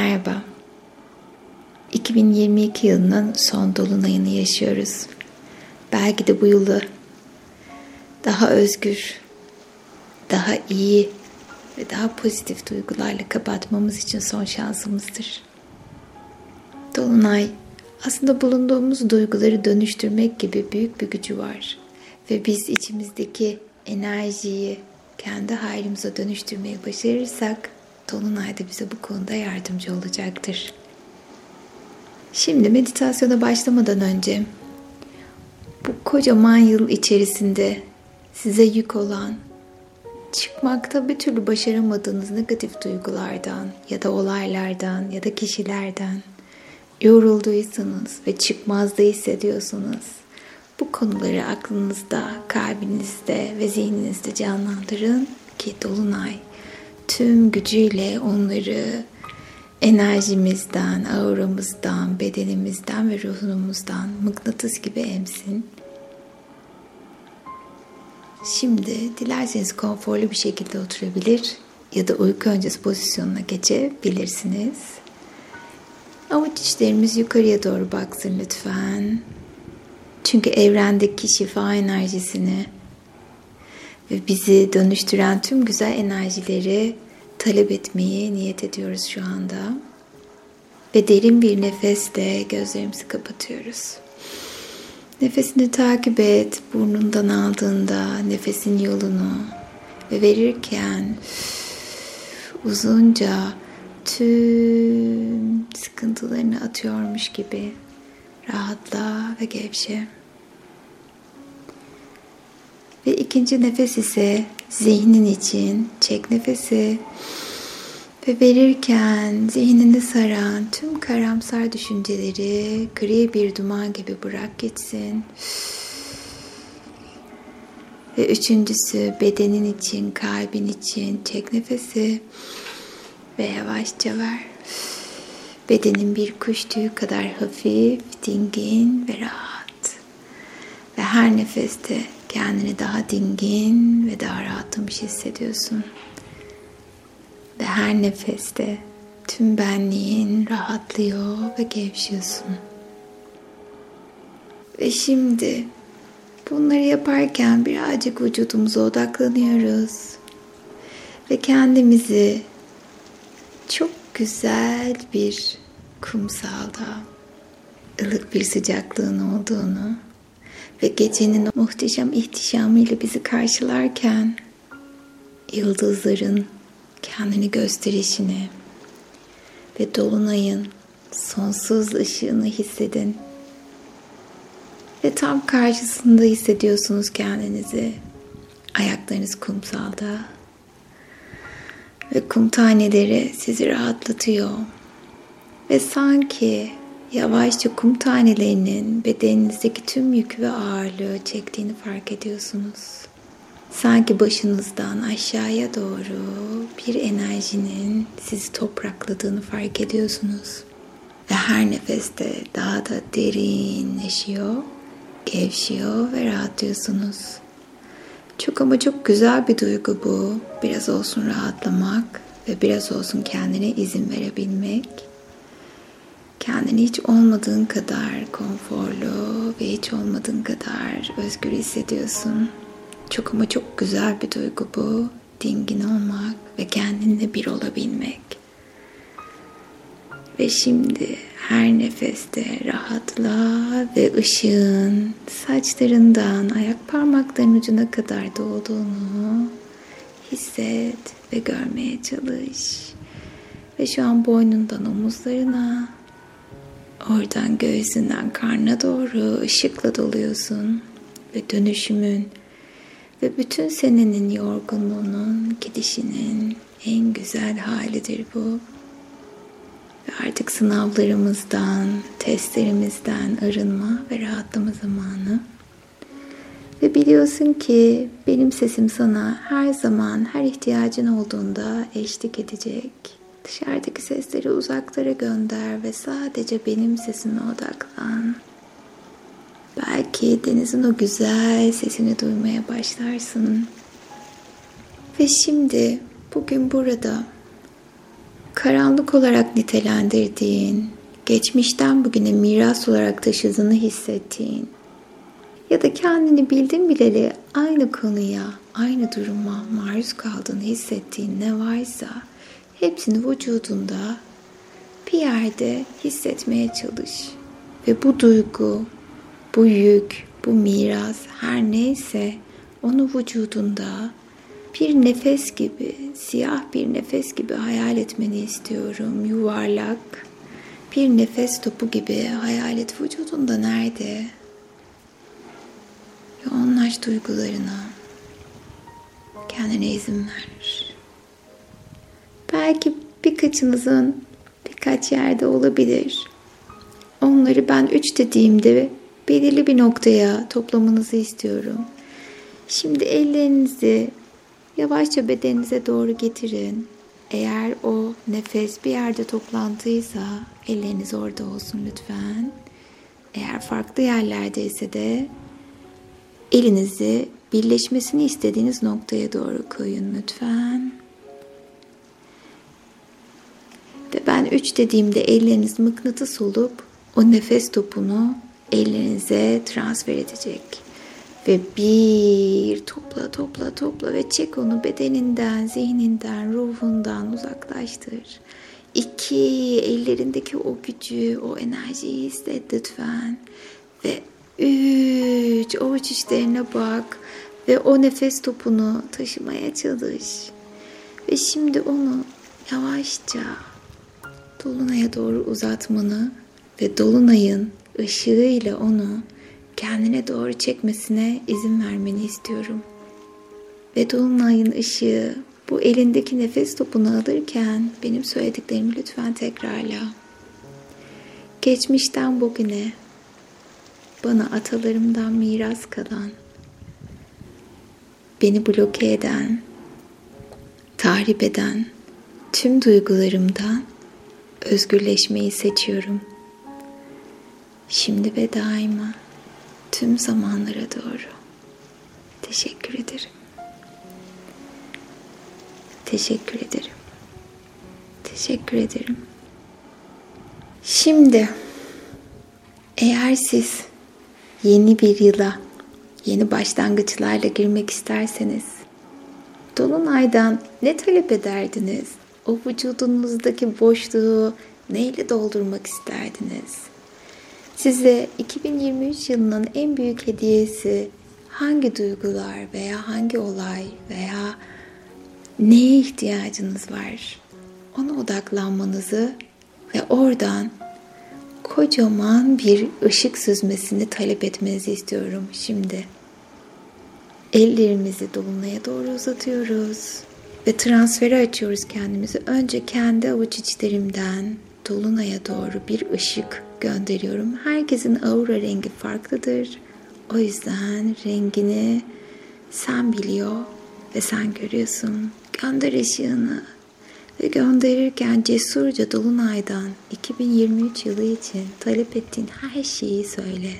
Merhaba. 2022 yılının son dolunayını yaşıyoruz. Belki de bu yılı daha özgür, daha iyi ve daha pozitif duygularla kapatmamız için son şansımızdır. Dolunay aslında bulunduğumuz duyguları dönüştürmek gibi büyük bir gücü var ve biz içimizdeki enerjiyi kendi halimize dönüştürmeyi başarırsak Dolunay da bize bu konuda yardımcı olacaktır. Şimdi meditasyona başlamadan önce bu kocaman yıl içerisinde size yük olan çıkmakta bir türlü başaramadığınız negatif duygulardan ya da olaylardan ya da kişilerden yorulduysanız ve çıkmazda hissediyorsanız bu konuları aklınızda, kalbinizde ve zihninizde canlandırın ki Dolunay tüm gücüyle onları enerjimizden, auramızdan, bedenimizden ve ruhumuzdan mıknatıs gibi emsin. Şimdi dilerseniz konforlu bir şekilde oturabilir ya da uyku öncesi pozisyonuna geçebilirsiniz. Avuç içlerimiz yukarıya doğru baksın lütfen. Çünkü evrendeki şifa enerjisini ve bizi dönüştüren tüm güzel enerjileri talep etmeye niyet ediyoruz şu anda. Ve derin bir nefeste gözlerimizi kapatıyoruz. Nefesini takip et. Burnundan aldığında nefesin yolunu ve verirken uzunca tüm sıkıntılarını atıyormuş gibi rahatla ve gevşe. Ve ikinci nefes ise zihnin için çek nefesi ve verirken zihnini saran tüm karamsar düşünceleri gri bir duman gibi bırak gitsin. Ve üçüncüsü bedenin için, kalbin için çek nefesi ve yavaşça ver. Bedenin bir kuş tüyü kadar hafif, dingin ve rahat. Ve her nefeste kendini daha dingin ve daha rahatlamış hissediyorsun. Ve her nefeste tüm benliğin rahatlıyor ve gevşiyorsun. Ve şimdi bunları yaparken birazcık vücudumuza odaklanıyoruz. Ve kendimizi çok güzel bir kumsalda ılık bir sıcaklığın olduğunu ve gecenin muhteşem ihtişamıyla bizi karşılarken yıldızların kendini gösterişini ve dolunayın sonsuz ışığını hissedin. Ve tam karşısında hissediyorsunuz kendinizi. Ayaklarınız kumsalda. Ve kum taneleri sizi rahatlatıyor. Ve sanki yavaşça kum tanelerinin bedeninizdeki tüm yük ve ağırlığı çektiğini fark ediyorsunuz. Sanki başınızdan aşağıya doğru bir enerjinin sizi toprakladığını fark ediyorsunuz. Ve her nefeste daha da derinleşiyor, gevşiyor ve rahatlıyorsunuz. Çok ama çok güzel bir duygu bu. Biraz olsun rahatlamak ve biraz olsun kendine izin verebilmek. Kendini hiç olmadığın kadar konforlu ve hiç olmadığın kadar özgür hissediyorsun. Çok ama çok güzel bir duygu bu. Dingin olmak ve kendinle bir olabilmek. Ve şimdi her nefeste rahatla ve ışığın saçlarından ayak parmaklarının ucuna kadar dolduğunu hisset ve görmeye çalış. Ve şu an boynundan omuzlarına, oradan göğsünden karnına doğru ışıkla doluyorsun. Ve dönüşümün ve bütün senenin yorgunluğunun gidişinin en güzel halidir bu. Ve artık sınavlarımızdan, testlerimizden arınma ve rahatlama zamanı. Ve biliyorsun ki benim sesim sana her zaman, her ihtiyacın olduğunda eşlik edecek. Dışarıdaki sesleri uzaklara gönder ve sadece benim sesime odaklan. Belki denizin o güzel sesini duymaya başlarsın. Ve şimdi bugün burada karanlık olarak nitelendirdiğin, geçmişten bugüne miras olarak taşıdığını hissettiğin ya da kendini bildin bileli aynı konuya, aynı duruma maruz kaldığını hissettiğin ne varsa hepsini vücudunda bir yerde hissetmeye çalış. Ve bu duygu, bu yük, bu miras her neyse onu vücudunda bir nefes gibi, siyah bir nefes gibi hayal etmeni istiyorum. Yuvarlak bir nefes topu gibi hayal et vücudunda nerede? Yoğunlaş duygularına. Kendine izin ver. Belki birkaçınızın birkaç yerde olabilir. Onları ben üç dediğimde belirli bir noktaya toplamanızı istiyorum. Şimdi ellerinizi yavaşça bedeninize doğru getirin. Eğer o nefes bir yerde toplantıysa elleriniz orada olsun lütfen. Eğer farklı yerlerdeyse de elinizi birleşmesini istediğiniz noktaya doğru koyun lütfen. Ve ben üç dediğimde elleriniz mıknatıs olup o nefes topunu ellerinize transfer edecek. Ve bir topla topla topla ve çek onu bedeninden, zihninden, ruhundan uzaklaştır. İki, ellerindeki o gücü, o enerjiyi hisset lütfen. Ve üç, o içlerine bak ve o nefes topunu taşımaya çalış. Ve şimdi onu yavaşça dolunaya doğru uzatmanı ve dolunayın ışığıyla onu kendine doğru çekmesine izin vermeni istiyorum. Ve dolunayın ışığı bu elindeki nefes topunu alırken benim söylediklerimi lütfen tekrarla. Geçmişten bugüne bana atalarımdan miras kalan, beni bloke eden, tahrip eden tüm duygularımdan özgürleşmeyi seçiyorum. Şimdi ve daima tüm zamanlara doğru. Teşekkür ederim. Teşekkür ederim. Teşekkür ederim. Şimdi eğer siz yeni bir yıla, yeni başlangıçlarla girmek isterseniz Dolunay'dan ne talep ederdiniz? O vücudunuzdaki boşluğu neyle doldurmak isterdiniz? Size 2023 yılının en büyük hediyesi hangi duygular veya hangi olay veya neye ihtiyacınız var? Ona odaklanmanızı ve oradan kocaman bir ışık süzmesini talep etmenizi istiyorum şimdi. Ellerimizi dolunaya doğru uzatıyoruz ve transferi açıyoruz kendimizi. Önce kendi avuç içlerimden dolunaya doğru bir ışık gönderiyorum. Herkesin aura rengi farklıdır. O yüzden rengini sen biliyor ve sen görüyorsun. Gönder ışığını ve gönderirken cesurca Dolunay'dan 2023 yılı için talep ettiğin her şeyi söyle.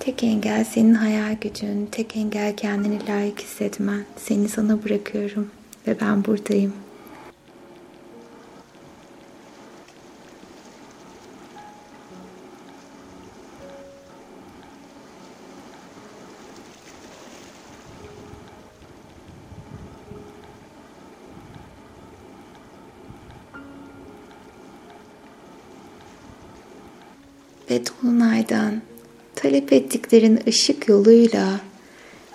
Tek engel senin hayal gücün, tek engel kendini layık hissetmen. Seni sana bırakıyorum ve ben buradayım. ve dolunaydan talep ettiklerin ışık yoluyla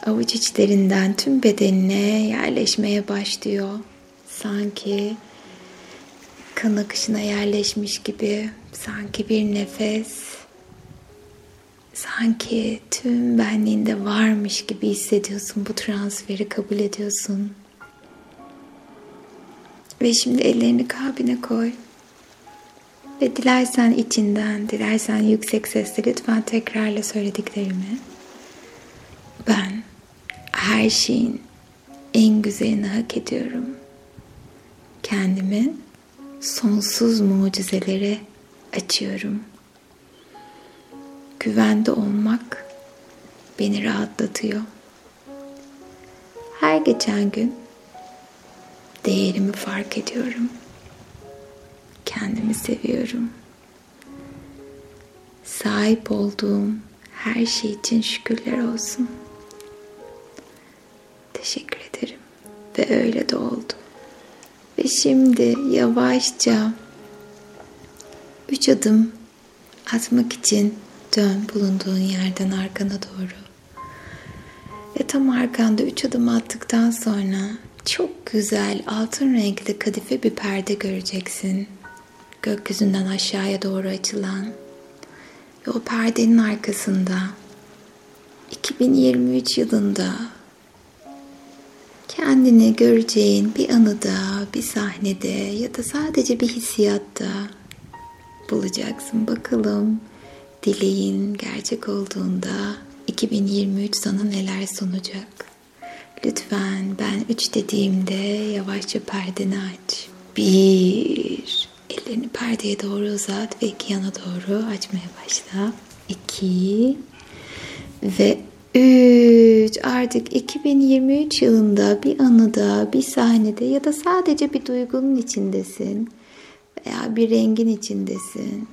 avuç içlerinden tüm bedenine yerleşmeye başlıyor. Sanki kan akışına yerleşmiş gibi, sanki bir nefes, sanki tüm benliğinde varmış gibi hissediyorsun. Bu transferi kabul ediyorsun. Ve şimdi ellerini kalbine koy. Ve dilersen içinden, dilersen yüksek sesle lütfen tekrarla söylediklerimi. Ben her şeyin en güzelini hak ediyorum. Kendimi sonsuz mucizelere açıyorum. Güvende olmak beni rahatlatıyor. Her geçen gün Değerimi fark ediyorum. Kendimi seviyorum. Sahip olduğum her şey için şükürler olsun. Teşekkür ederim. Ve öyle de oldu. Ve şimdi yavaşça üç adım atmak için dön bulunduğun yerden arkana doğru. Ve tam arkanda üç adım attıktan sonra çok güzel altın renkli kadife bir perde göreceksin. Gökyüzünden aşağıya doğru açılan. Ve o perdenin arkasında 2023 yılında kendini göreceğin bir anıda, bir sahnede ya da sadece bir hissiyatta bulacaksın. Bakalım dileğin gerçek olduğunda 2023 sana neler sunacak? Lütfen ben 3 dediğimde yavaşça perdeni aç. Bir, ellerini perdeye doğru uzat ve iki yana doğru açmaya başla. İki ve üç. Artık 2023 yılında bir anıda, bir sahnede ya da sadece bir duygunun içindesin veya bir rengin içindesin.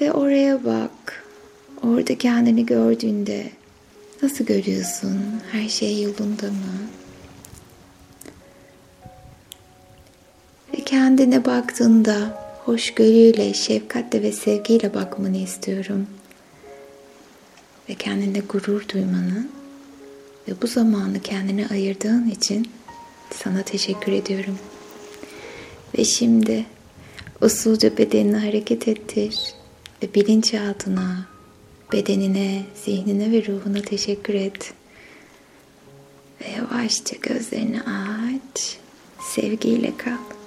Ve oraya bak. Orada kendini gördüğünde nasıl görüyorsun? Her şey yolunda mı? Kendine baktığında hoşgörüyle, şefkatle ve sevgiyle bakmanı istiyorum. Ve kendine gurur duymanı ve bu zamanı kendine ayırdığın için sana teşekkür ediyorum. Ve şimdi usulca bedenini hareket ettir ve bilinçaltına, bedenine, zihnine ve ruhuna teşekkür et. Ve yavaşça gözlerini aç, sevgiyle kal.